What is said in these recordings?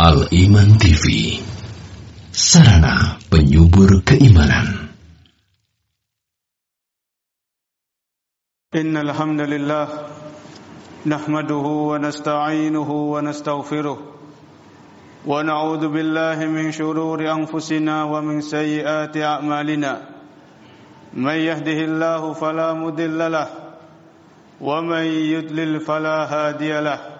Al-Iman TV Sarana penyubur keimanan. إن الحمد لله نحمده ونستعينه ونستغفره ونعوذ بالله من شرور أنفسنا ومن سيئات أعمالنا. من يهده الله فلا مضل له ومن يضلل فلا هادي له.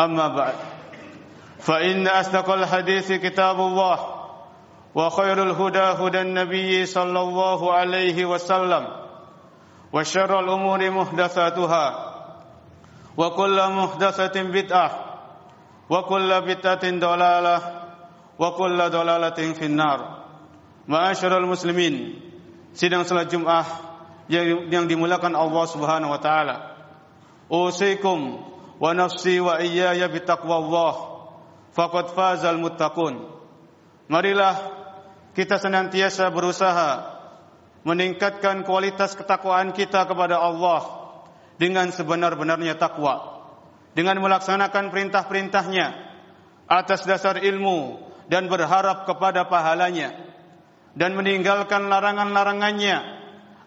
أما بعد فإن أصدق الحديث كتاب الله وخير الهدى هدى النبي صلى الله عليه وسلم وشر الأمور محدثاتها وكل محدثة بدعة وكل بدعة ضلالة وكل ضلالة في النار. Ma'asyiral muslimin Sidang salat Jumat yang, yang dimulakan Allah Subhanahu wa taala. Usikum nafsi wa iyaya bitaqwallah faqad fazal muttaqun. Marilah kita senantiasa berusaha meningkatkan kualitas ketakwaan kita kepada Allah dengan sebenar-benarnya takwa dengan melaksanakan perintah-perintahnya atas dasar ilmu dan berharap kepada pahalanya dan meninggalkan larangan-larangannya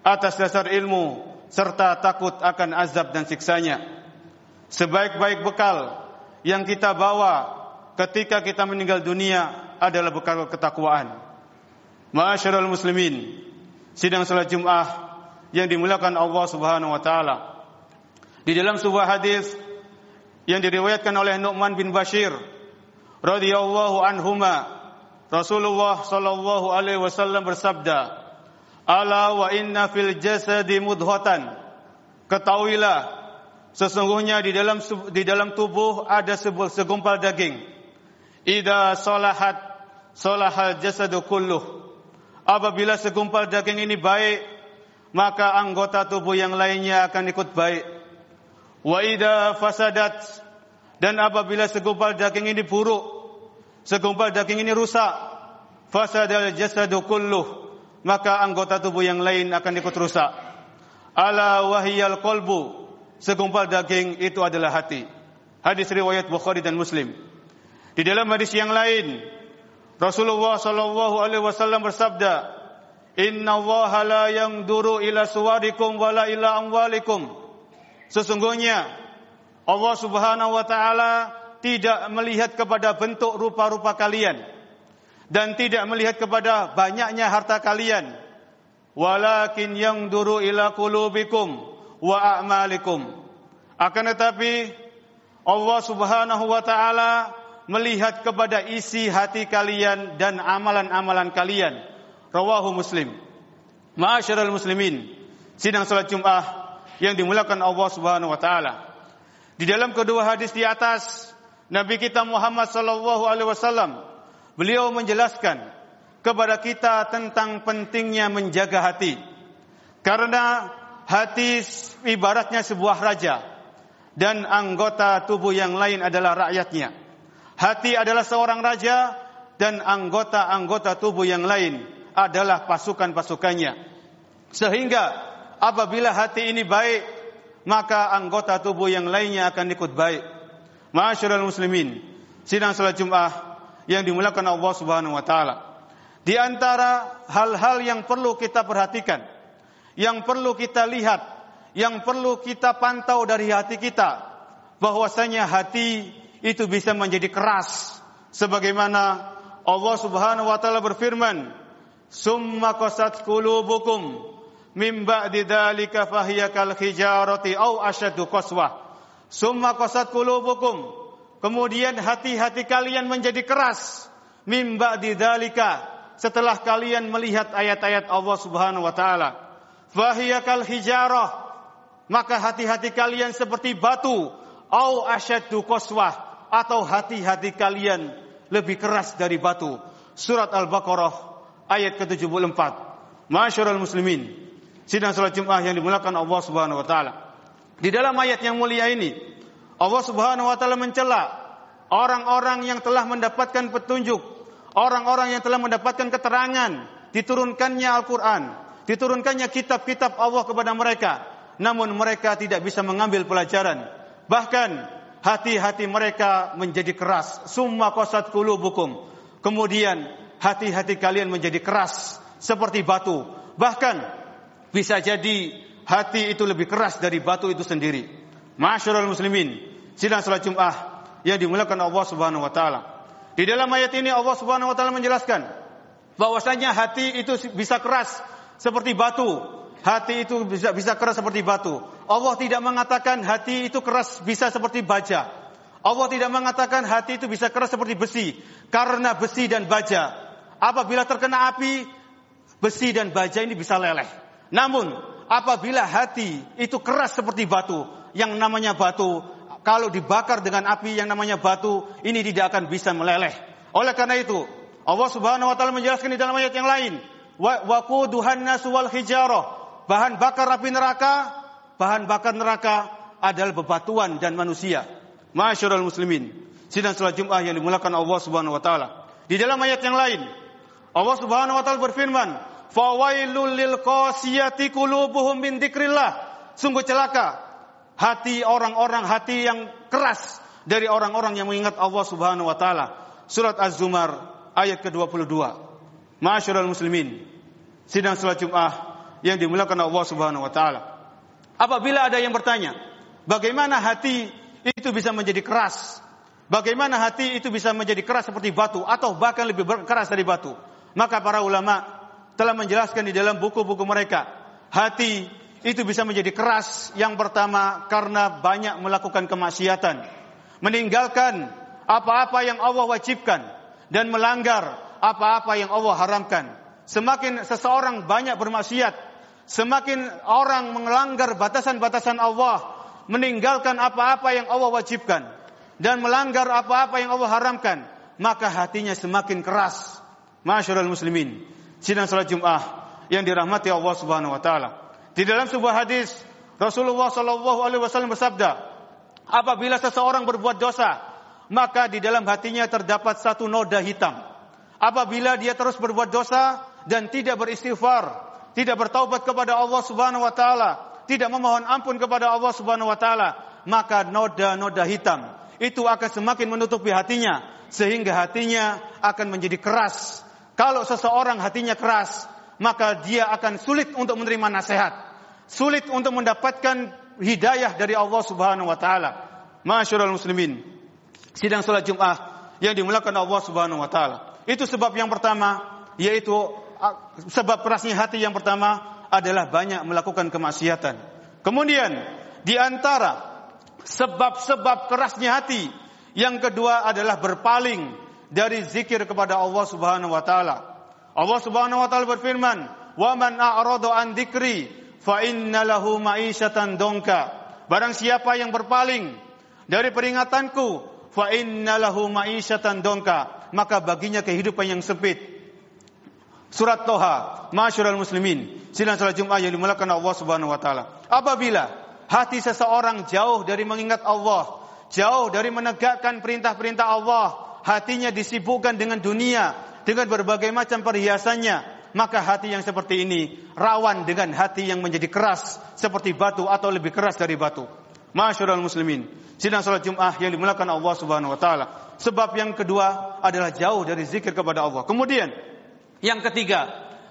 atas dasar ilmu serta takut akan azab dan siksanya sebaik-baik bekal yang kita bawa ketika kita meninggal dunia adalah bekal ketakwaan Ma'asyiral muslimin sidang salat Jumat yang dimuliakan Allah Subhanahu wa taala. Di dalam sebuah hadis yang diriwayatkan oleh Nu'man bin Bashir radhiyallahu anhuma Rasulullah sallallahu alaihi wasallam bersabda, "Ala wa inna fil jasadi mudghatan." Ketahuilah sesungguhnya di dalam di dalam tubuh ada sebuah segumpal daging. Idza salahat salahal jasadu kulluh. Apabila segumpal daging ini baik, maka anggota tubuh yang lainnya akan ikut baik. Wa idza fasadat dan apabila segumpal daging ini buruk, segumpal daging ini rusak, fasadal jasadu kulluh, maka anggota tubuh yang lain akan ikut rusak. Ala wahiyal qalbu, segumpal daging itu adalah hati. Hadis riwayat Bukhari dan Muslim. Di dalam hadis yang lain, Rasulullah sallallahu alaihi wasallam bersabda, "Inna Allah la yanzuru ila suwarikum wala ila amwalikum." Sesungguhnya Allah Subhanahu wa taala tidak melihat kepada bentuk rupa-rupa kalian dan tidak melihat kepada banyaknya harta kalian, walakin yanzuru ila qulubikum wa a'malikum. Akan tetapi Allah Subhanahu wa taala melihat kepada isi hati kalian dan amalan-amalan kalian. Rawahu Muslim. Ma'asyiral muslimin, sidang salat Jumat yang dimuliakan Allah Subhanahu wa taala. Di dalam kedua hadis di atas, Nabi kita Muhammad sallallahu alaihi wasallam beliau menjelaskan kepada kita tentang pentingnya menjaga hati. Karena hati ibaratnya sebuah raja dan anggota tubuh yang lain adalah rakyatnya. Hati adalah seorang raja dan anggota-anggota tubuh yang lain adalah pasukan-pasukannya. Sehingga apabila hati ini baik, maka anggota tubuh yang lainnya akan ikut baik. Masyarul muslimin, sidang salat Jumat yang dimuliakan Allah Subhanahu wa taala. Di antara hal-hal yang perlu kita perhatikan, yang perlu kita lihat, yang perlu kita pantau dari hati kita, bahwasanya hati itu bisa menjadi keras, sebagaimana Allah Subhanahu wa taala berfirman, "Summa qasat qulubukum mim ba'di dzalika fahiya kal au asyaddu qaswah." Summa qasat qulubukum. Kemudian hati-hati kalian menjadi keras mim ba'di dzalika setelah kalian melihat ayat-ayat Allah Subhanahu wa taala. Fahiya kal hijarah. Maka hati-hati kalian seperti batu au asyaddu qaswah atau hati-hati kalian lebih keras dari batu. Surat Al-Baqarah ayat ke-74. Masyarul muslimin, sidang salat Jumat yang dimulakan Allah Subhanahu wa taala. Di dalam ayat yang mulia ini, Allah Subhanahu wa taala mencela orang-orang yang telah mendapatkan petunjuk, orang-orang yang telah mendapatkan keterangan, diturunkannya Al-Qur'an, diturunkannya kitab-kitab Allah kepada mereka, namun mereka tidak bisa mengambil pelajaran. Bahkan hati-hati mereka menjadi keras. Summa qasat qulubukum. Kemudian hati-hati kalian menjadi keras seperti batu. Bahkan bisa jadi hati itu lebih keras dari batu itu sendiri. Masyarul muslimin, sidang salat Jumat yang dimuliakan Allah Subhanahu wa taala. Di dalam ayat ini Allah Subhanahu wa taala menjelaskan bahwasanya hati itu bisa keras seperti batu, hati itu bisa bisa keras seperti batu. Allah tidak mengatakan hati itu keras bisa seperti baja. Allah tidak mengatakan hati itu bisa keras seperti besi karena besi dan baja apabila terkena api besi dan baja ini bisa leleh. Namun apabila hati itu keras seperti batu yang namanya batu kalau dibakar dengan api yang namanya batu ini tidak akan bisa meleleh. Oleh karena itu Allah Subhanahu wa taala menjelaskan di dalam ayat yang lain waquduhan nas wal hijarah bahan bakar api neraka, bahan bakar neraka adalah bebatuan dan manusia. Masyarul muslimin. Sidang salat Jumat yang dimulakan Allah Subhanahu wa taala. Di dalam ayat yang lain, Allah Subhanahu wa taala berfirman, "Fawailul lil qasiyati qulubuhum min dzikrillah." Sungguh celaka hati orang-orang hati yang keras dari orang-orang yang mengingat Allah Subhanahu wa taala. Surat Az-Zumar ayat ke-22. Masyarul muslimin. Sidang salat Jumat yang dimuliakan Allah Subhanahu wa taala. Apabila ada yang bertanya, bagaimana hati itu bisa menjadi keras? Bagaimana hati itu bisa menjadi keras seperti batu atau bahkan lebih keras dari batu? Maka para ulama telah menjelaskan di dalam buku-buku mereka, hati itu bisa menjadi keras yang pertama karena banyak melakukan kemaksiatan, meninggalkan apa-apa yang Allah wajibkan dan melanggar apa-apa yang Allah haramkan. Semakin seseorang banyak bermaksiat, Semakin orang melanggar batasan-batasan Allah, meninggalkan apa-apa yang Allah wajibkan dan melanggar apa-apa yang Allah haramkan, maka hatinya semakin keras. Masyarul muslimin, sidang salat Jumat yang dirahmati Allah Subhanahu wa taala. Di dalam sebuah hadis Rasulullah sallallahu alaihi wasallam bersabda, apabila seseorang berbuat dosa, maka di dalam hatinya terdapat satu noda hitam. Apabila dia terus berbuat dosa dan tidak beristighfar, tidak bertaubat kepada Allah Subhanahu wa taala, tidak memohon ampun kepada Allah Subhanahu wa taala, maka noda-noda hitam itu akan semakin menutupi hatinya sehingga hatinya akan menjadi keras. Kalau seseorang hatinya keras, maka dia akan sulit untuk menerima nasihat, sulit untuk mendapatkan hidayah dari Allah Subhanahu wa taala. Masyarul muslimin. Sidang salat Jumat yang dimulakan Allah Subhanahu wa taala. Itu sebab yang pertama yaitu sebab kerasnya hati yang pertama adalah banyak melakukan kemaksiatan. Kemudian di antara sebab-sebab kerasnya hati yang kedua adalah berpaling dari zikir kepada Allah Subhanahu wa taala. Allah Subhanahu wa taala berfirman, "Wa man a'rada an dzikri fa inna lahu ma'isyatan dongka." Barang siapa yang berpaling dari peringatanku, fa inna lahu ma'isyatan dongka, maka baginya kehidupan yang sempit. Surat Toha, Masyurul Muslimin. Silang salat Jumat yang dimulakan Allah Subhanahu wa taala. Apabila hati seseorang jauh dari mengingat Allah, jauh dari menegakkan perintah-perintah Allah, hatinya disibukkan dengan dunia, dengan berbagai macam perhiasannya, maka hati yang seperti ini rawan dengan hati yang menjadi keras seperti batu atau lebih keras dari batu. Masyurul muslimin. Sidang salat Jumat yang dimulakan Allah Subhanahu wa taala. Sebab yang kedua adalah jauh dari zikir kepada Allah. Kemudian yang ketiga,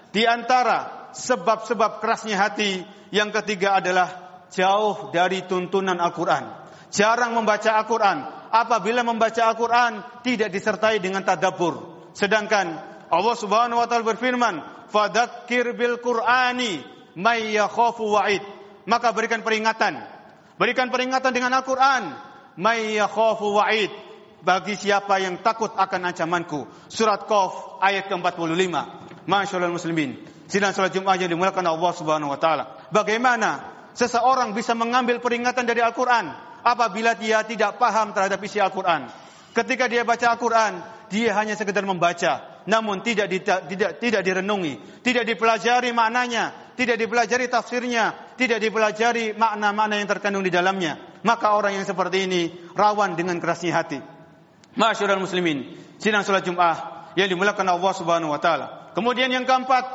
di antara sebab-sebab kerasnya hati, yang ketiga adalah jauh dari tuntunan Al-Quran. Jarang membaca Al-Quran apabila membaca Al-Quran tidak disertai dengan tadabbur. Sedangkan Allah Subhanahu wa taala berfirman, "Fadzakir bil Qur'ani may yakhafu wa'id." Maka berikan peringatan. Berikan peringatan dengan Al-Qur'an, may yakhafu wa'id. Bagi siapa yang takut akan ancamanku. Surat Qaf ayat ke-45. Masyaallah muslimin. Sidang salat Jumat yang dimulakan Allah Subhanahu wa taala. Bagaimana seseorang bisa mengambil peringatan dari Al-Qur'an apabila dia tidak paham terhadap isi Al-Qur'an? Ketika dia baca Al-Qur'an, dia hanya sekedar membaca, namun tidak tidak tidak direnungi, tidak dipelajari maknanya, tidak dipelajari tafsirnya, tidak dipelajari makna-makna yang terkandung di dalamnya. Maka orang yang seperti ini rawan dengan kerasnya hati. Masyarul muslimin, sidang salat Jumat yang dimulakan Allah Subhanahu wa taala. Kemudian yang keempat,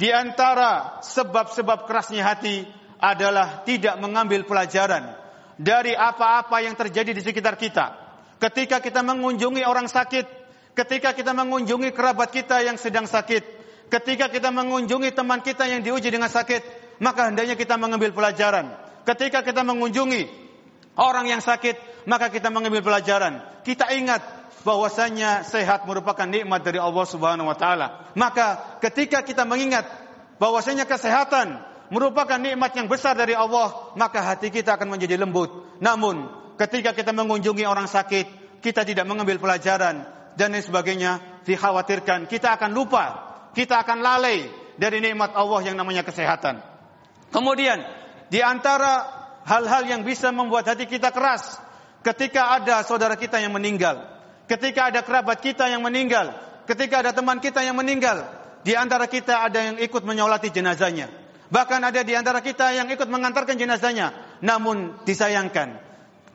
di antara sebab-sebab kerasnya hati adalah tidak mengambil pelajaran dari apa-apa yang terjadi di sekitar kita. Ketika kita mengunjungi orang sakit, ketika kita mengunjungi kerabat kita yang sedang sakit, ketika kita mengunjungi teman kita yang diuji dengan sakit, maka hendaknya kita mengambil pelajaran. Ketika kita mengunjungi orang yang sakit, maka kita mengambil pelajaran. Kita ingat bahwasanya sehat merupakan nikmat dari Allah Subhanahu wa taala. Maka ketika kita mengingat bahwasanya kesehatan merupakan nikmat yang besar dari Allah, maka hati kita akan menjadi lembut. Namun, ketika kita mengunjungi orang sakit, kita tidak mengambil pelajaran dan lain sebagainya, dikhawatirkan kita akan lupa, kita akan lalai dari nikmat Allah yang namanya kesehatan. Kemudian, di antara hal-hal yang bisa membuat hati kita keras ketika ada saudara kita yang meninggal, Ketika ada kerabat kita yang meninggal, ketika ada teman kita yang meninggal, di antara kita ada yang ikut menyolati jenazahnya. Bahkan ada di antara kita yang ikut mengantarkan jenazahnya. Namun disayangkan,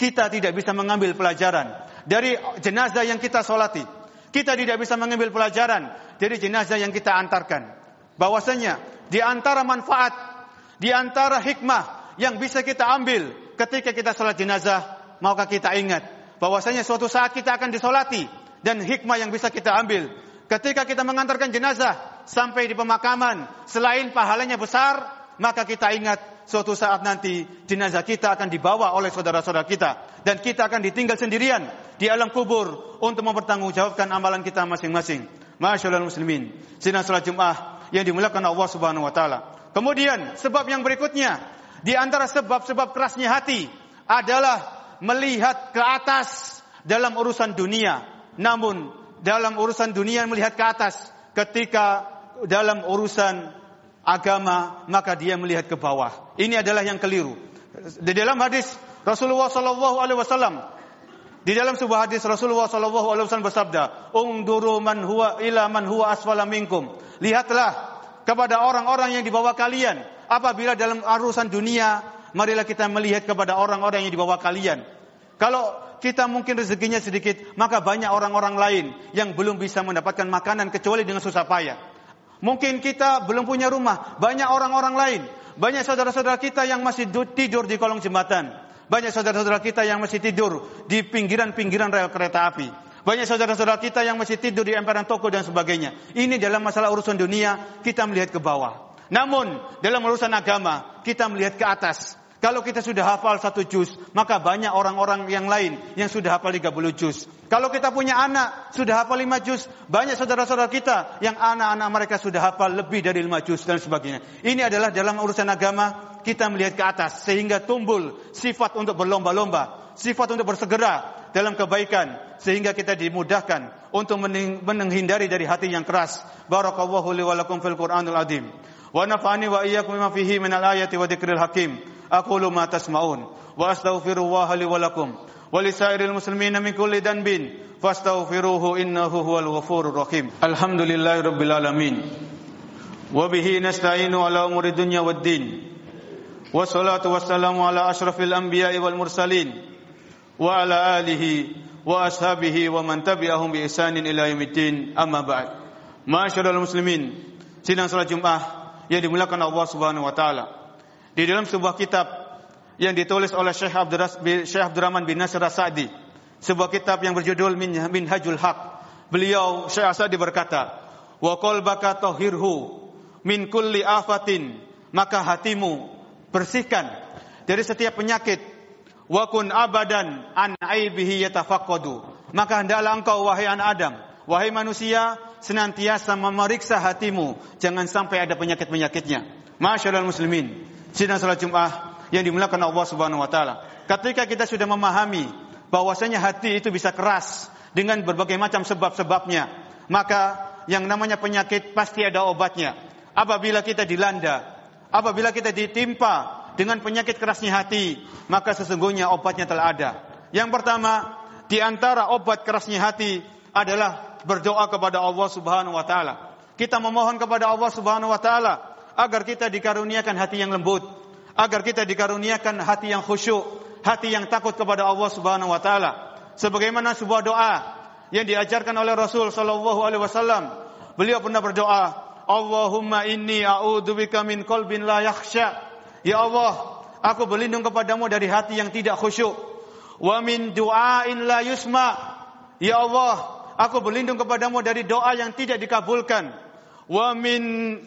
kita tidak bisa mengambil pelajaran dari jenazah yang kita solati. Kita tidak bisa mengambil pelajaran dari jenazah yang kita antarkan. Bahwasanya di antara manfaat, di antara hikmah yang bisa kita ambil ketika kita sholat jenazah, maukah kita ingat bahwasanya suatu saat kita akan disolati dan hikmah yang bisa kita ambil ketika kita mengantarkan jenazah sampai di pemakaman selain pahalanya besar maka kita ingat suatu saat nanti jenazah kita akan dibawa oleh saudara-saudara kita dan kita akan ditinggal sendirian di alam kubur untuk mempertanggungjawabkan amalan kita masing-masing. Masyaallah muslimin. Sidang salat Jumat yang dimuliakan Allah Subhanahu wa taala. Kemudian sebab yang berikutnya di antara sebab-sebab kerasnya hati adalah melihat ke atas dalam urusan dunia. Namun dalam urusan dunia melihat ke atas. Ketika dalam urusan agama maka dia melihat ke bawah. Ini adalah yang keliru. Di dalam hadis Rasulullah Sallallahu Alaihi Wasallam di dalam sebuah hadis Rasulullah Sallallahu Alaihi Wasallam bersabda, "Ungduru man huwa ila man huwa asfala minkum." Lihatlah kepada orang-orang yang di bawah kalian. Apabila dalam urusan dunia marilah kita melihat kepada orang-orang yang di bawah kalian. Kalau kita mungkin rezekinya sedikit, maka banyak orang-orang lain yang belum bisa mendapatkan makanan kecuali dengan susah payah. Mungkin kita belum punya rumah, banyak orang-orang lain, banyak saudara-saudara kita yang masih tidur di kolong jembatan, banyak saudara-saudara kita yang masih tidur di pinggiran-pinggiran rel kereta api. Banyak saudara-saudara kita yang masih tidur di emperan toko dan sebagainya. Ini dalam masalah urusan dunia, kita melihat ke bawah. Namun, dalam urusan agama, kita melihat ke atas. Kalau kita sudah hafal satu juz, maka banyak orang-orang yang lain yang sudah hafal 30 juz. Kalau kita punya anak, sudah hafal 5 juz, banyak saudara-saudara kita yang anak-anak mereka sudah hafal lebih dari 5 juz dan sebagainya. Ini adalah dalam urusan agama, kita melihat ke atas sehingga tumbuh sifat untuk berlomba-lomba, sifat untuk bersegera dalam kebaikan sehingga kita dimudahkan untuk menghindari dari hati yang keras. Barakallahu li wa lakum fil Qur'anul azim. Iyyakum bima fihi minal ayati wa dzikril hakim. أقول ما تسمعون وأستغفر الله لي ولكم ولسائر المسلمين من كل ذنب فاستغفروه إنه هو الغفور الرحيم. الحمد لله رب العالمين. وبه نستعين على أمور الدنيا والدين. والصلاة والسلام على أشرف الأنبياء والمرسلين وعلى آله وأصحابه ومن تبعهم بإحسان إلى يوم الدين. أما بعد معاشر المسلمين sidang salat Jumat yang dimuliakan Allah Subhanahu wa taala. di dalam sebuah kitab yang ditulis oleh Syekh Abdurrahman bin Nasir As-Sa'di, sebuah kitab yang berjudul Minhajul Haq. Beliau Syekh As-Sa'di berkata, "Wa qalbaka tahhirhu min kulli afatin." Maka hatimu bersihkan dari setiap penyakit. wa kun abadan an aibihi yatafaqqadu. Maka hendaklah engkau wahai anak Adam, wahai manusia senantiasa memeriksa hatimu, jangan sampai ada penyakit-penyakitnya. Masyaallah muslimin, sidang salat Jumat yang dimuliakan Allah Subhanahu wa taala. Ketika kita sudah memahami bahwasanya hati itu bisa keras dengan berbagai macam sebab-sebabnya, maka yang namanya penyakit pasti ada obatnya. Apabila kita dilanda, apabila kita ditimpa dengan penyakit kerasnya hati, maka sesungguhnya obatnya telah ada. Yang pertama, di antara obat kerasnya hati adalah berdoa kepada Allah Subhanahu wa taala. Kita memohon kepada Allah Subhanahu wa taala agar kita dikaruniakan hati yang lembut, agar kita dikaruniakan hati yang khusyuk, hati yang takut kepada Allah Subhanahu wa taala. Sebagaimana sebuah doa yang diajarkan oleh Rasul sallallahu alaihi wasallam. Beliau pernah berdoa, Allahumma inni a'udzubika min qalbin la yakhsha. Ya Allah, aku berlindung kepadamu dari hati yang tidak khusyuk. Wa min du'ain la yusma. Ya Allah, aku berlindung kepadamu dari doa yang tidak dikabulkan. Wa min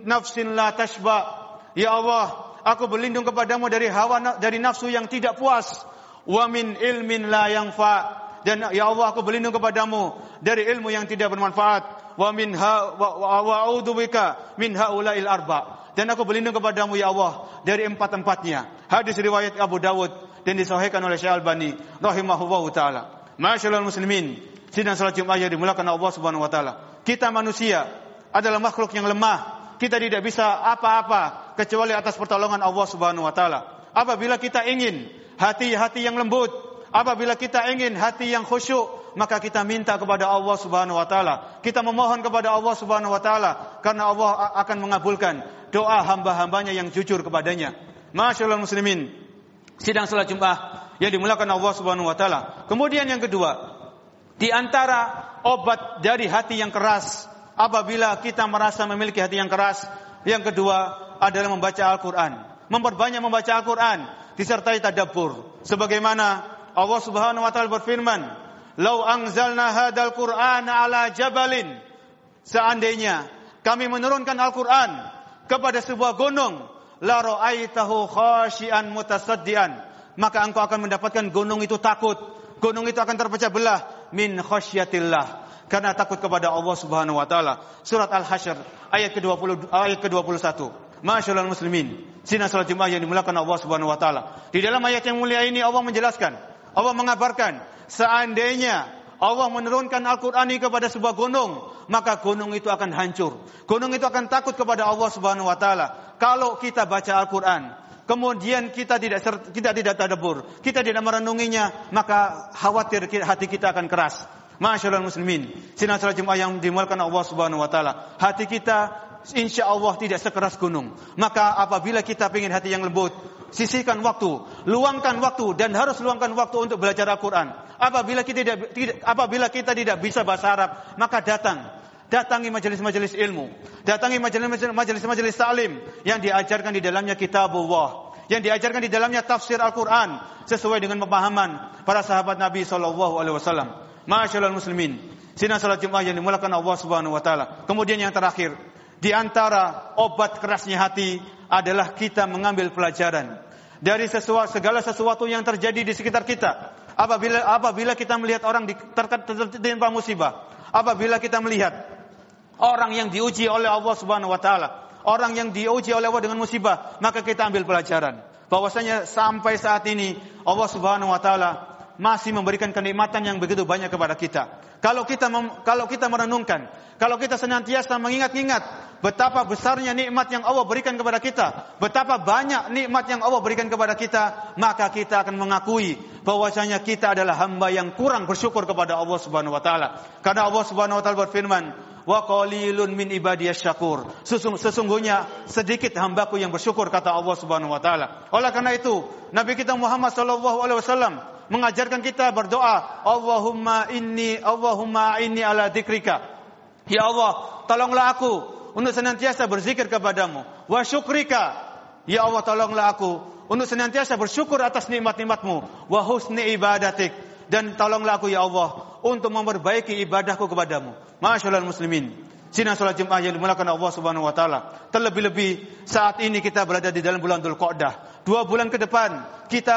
nafsin la tashba. Ya Allah, aku berlindung kepadamu dari hawa dari nafsu yang tidak puas. Wa min ilmin la yanfa. Dan ya Allah aku berlindung kepadamu dari ilmu yang tidak bermanfaat wa min ha wa, wa a'udzubika min haula'il arba. Dan aku berlindung kepadamu ya Allah dari empat-empatnya. Hadis riwayat Abu Dawud dan disahihkan oleh Syekh Albani rahimahullahu taala. Masyaallah muslimin, sidang salat Jumat yang dimulakan Allah Subhanahu wa taala. Kita manusia adalah makhluk yang lemah. Kita tidak bisa apa-apa kecuali atas pertolongan Allah Subhanahu wa taala. Apabila kita ingin hati-hati yang lembut, apabila kita ingin hati yang khusyuk, maka kita minta kepada Allah Subhanahu wa taala. Kita memohon kepada Allah Subhanahu wa taala karena Allah akan mengabulkan doa hamba-hambanya yang jujur kepadanya. Masyaallah muslimin. Sidang salat Jumat yang dimulakan Allah Subhanahu wa taala. Kemudian yang kedua, di antara obat dari hati yang keras apabila kita merasa memiliki hati yang keras, yang kedua adalah membaca Al-Qur'an. Memperbanyak membaca Al-Qur'an disertai tadabbur. Sebagaimana Allah Subhanahu wa taala berfirman, Lau anzalna hadal Qur'an ala jabalin. Seandainya kami menurunkan Al-Quran kepada sebuah gunung. La ra'aitahu khashian mutasaddian. Maka engkau akan mendapatkan gunung itu takut. Gunung itu akan terpecah belah. Min khasyatillah. Karena takut kepada Allah subhanahu wa ta'ala. Surat Al-Hashr ayat ke-20 ayat ke-21. Masyaallah muslimin. Sina salat Jumat yang dimulakan Allah Subhanahu wa taala. Di dalam ayat yang mulia ini Allah menjelaskan, Allah mengabarkan seandainya Allah menurunkan Al-Quran ini kepada sebuah gunung, maka gunung itu akan hancur. Gunung itu akan takut kepada Allah Subhanahu wa taala. Kalau kita baca Al-Quran, kemudian kita tidak kita tidak tadabur, kita tidak merenunginya, maka khawatir hati kita akan keras. Masyaallah muslimin, sinar salat Jumat yang dimulakan Allah Subhanahu wa taala. Hati kita insya Allah tidak sekeras gunung. Maka apabila kita ingin hati yang lembut, sisihkan waktu, luangkan waktu dan harus luangkan waktu untuk belajar Al-Quran. Apabila kita tidak apabila kita tidak bisa bahasa Arab, maka datang datangi majelis-majelis ilmu, datangi majelis-majelis salim yang diajarkan di dalamnya kitabullah, yang diajarkan di dalamnya tafsir Al-Quran sesuai dengan pemahaman para sahabat Nabi Shallallahu Alaihi Wasallam. Masyaallah muslimin, sinar salat Jumat yang dimulakan Allah Subhanahu Wa Taala. Kemudian yang terakhir, di antara obat kerasnya hati adalah kita mengambil pelajaran dari sesuatu, segala sesuatu yang terjadi di sekitar kita. Apabila apabila kita melihat orang tertimpa musibah, apabila kita melihat orang yang diuji oleh Allah Subhanahu wa taala, orang yang diuji oleh Allah dengan musibah, maka kita ambil pelajaran bahwasanya sampai saat ini Allah Subhanahu wa taala masih memberikan kenikmatan yang begitu banyak kepada kita. Kalau kita mem, kalau kita merenungkan, kalau kita senantiasa mengingat-ingat betapa besarnya nikmat yang Allah berikan kepada kita, betapa banyak nikmat yang Allah berikan kepada kita, maka kita akan mengakui bahwasanya kita adalah hamba yang kurang bersyukur kepada Allah Subhanahu wa taala. Karena Allah Subhanahu wa taala berfirman, wa qalilun min ibadiyas syakur. Sesungguhnya sedikit hambaku yang bersyukur kata Allah Subhanahu wa taala. Oleh karena itu, Nabi kita Muhammad sallallahu alaihi wasallam mengajarkan kita berdoa, Allahumma inni Allahumma inni ala dzikrika. Ya Allah, tolonglah aku untuk senantiasa berzikir kepadamu. Wa syukrika. Ya Allah, tolonglah aku untuk senantiasa bersyukur atas nikmat-nikmatmu. Wa husni ibadatik. Dan tolonglah aku ya Allah untuk memperbaiki ibadahku kepadamu. Masyaallah muslimin. Sinar sholat Jumat yang dimulakan Allah Subhanahu wa taala. Terlebih-lebih saat ini kita berada di dalam bulan Dzulqa'dah. Dua bulan ke depan kita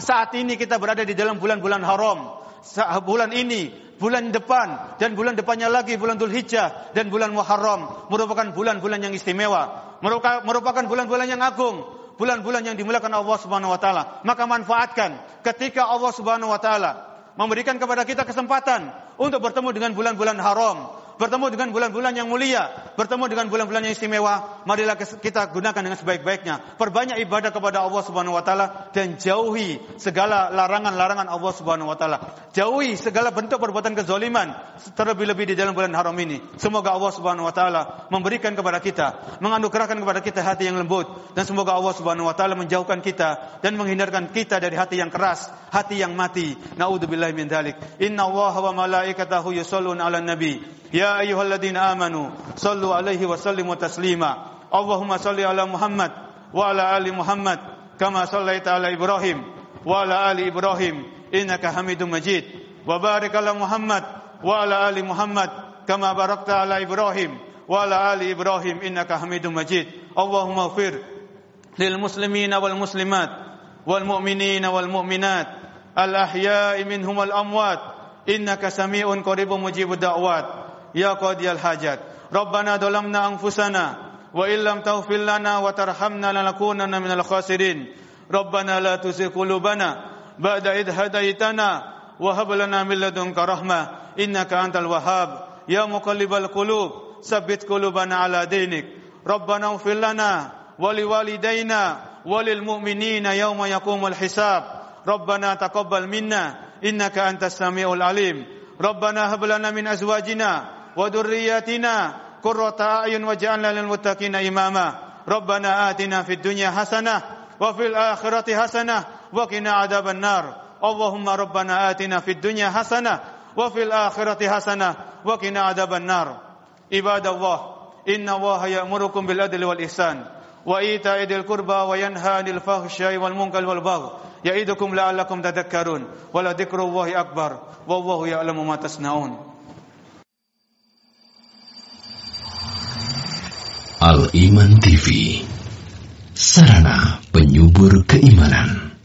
saat ini kita berada di dalam bulan-bulan haram. Bulan ini, bulan depan dan bulan depannya lagi bulan Dzulhijjah dan bulan Muharram merupakan bulan-bulan yang istimewa. Merupakan bulan-bulan yang agung bulan-bulan yang dimulakan Allah Subhanahu wa taala. Maka manfaatkan ketika Allah Subhanahu wa taala memberikan kepada kita kesempatan untuk bertemu dengan bulan-bulan haram, bertemu dengan bulan-bulan yang mulia, bertemu dengan bulan-bulan yang istimewa, marilah kita gunakan dengan sebaik-baiknya. Perbanyak ibadah kepada Allah Subhanahu wa taala dan jauhi segala larangan-larangan Allah Subhanahu wa taala. Jauhi segala bentuk perbuatan kezaliman terlebih-lebih di dalam bulan haram ini. Semoga Allah Subhanahu wa taala memberikan kepada kita, menganugerahkan kepada kita hati yang lembut dan semoga Allah Subhanahu wa taala menjauhkan kita dan menghindarkan kita dari hati yang keras, hati yang mati. Nauzubillahi min dzalik. Inna Allah wa malaikatahu yusholluna 'alan nabi. يا أيها الذين آمنوا صلوا عليه وسلموا تسليما. اللهم صل على محمد وعلى آل محمد كما صليت على إبراهيم وعلى آل إبراهيم إنك حميد مجيد. وبارك على محمد وعلى آل محمد كما باركت على إبراهيم وعلى آل إبراهيم إنك حميد مجيد. اللهم اغفر للمسلمين والمسلمات والمؤمنين والمؤمنات الأحياء منهم والأموات. إنك سميع قريب مجيب الدعوات. يا قاضي الحاجات. ربنا ظلمنا أنفسنا وإن لم تغفر لنا وترحمنا لنكونن من الخاسرين. ربنا لا تزغ قلوبنا بعد إذ هديتنا وهب لنا من لدنك رحمة. إنك أنت الوهاب. يا مقلب القلوب ثبت قلوبنا على دينك. ربنا اغفر لنا ولوالدينا وللمؤمنين يوم يقوم الحساب. ربنا تقبل منا. إنك أنت السميع العليم. ربنا هب لنا من أزواجنا وذرياتنا قرة أعين واجعلنا للمتقين إماما. ربنا آتنا في الدنيا حسنة وفي الآخرة حسنة وقنا عذاب النار. اللهم ربنا آتنا في الدنيا حسنة وفي الآخرة حسنة وقنا عذاب النار. عباد الله إن الله يأمركم بالعدل والإحسان وإيتاء ذي القربى وينهى عن الفحشاء والمنكر والبغي يعظكم لعلكم تذكرون. ولذكر الله أكبر والله يعلم ما تصنعون. Al Iman TV Sarana penyubur keimanan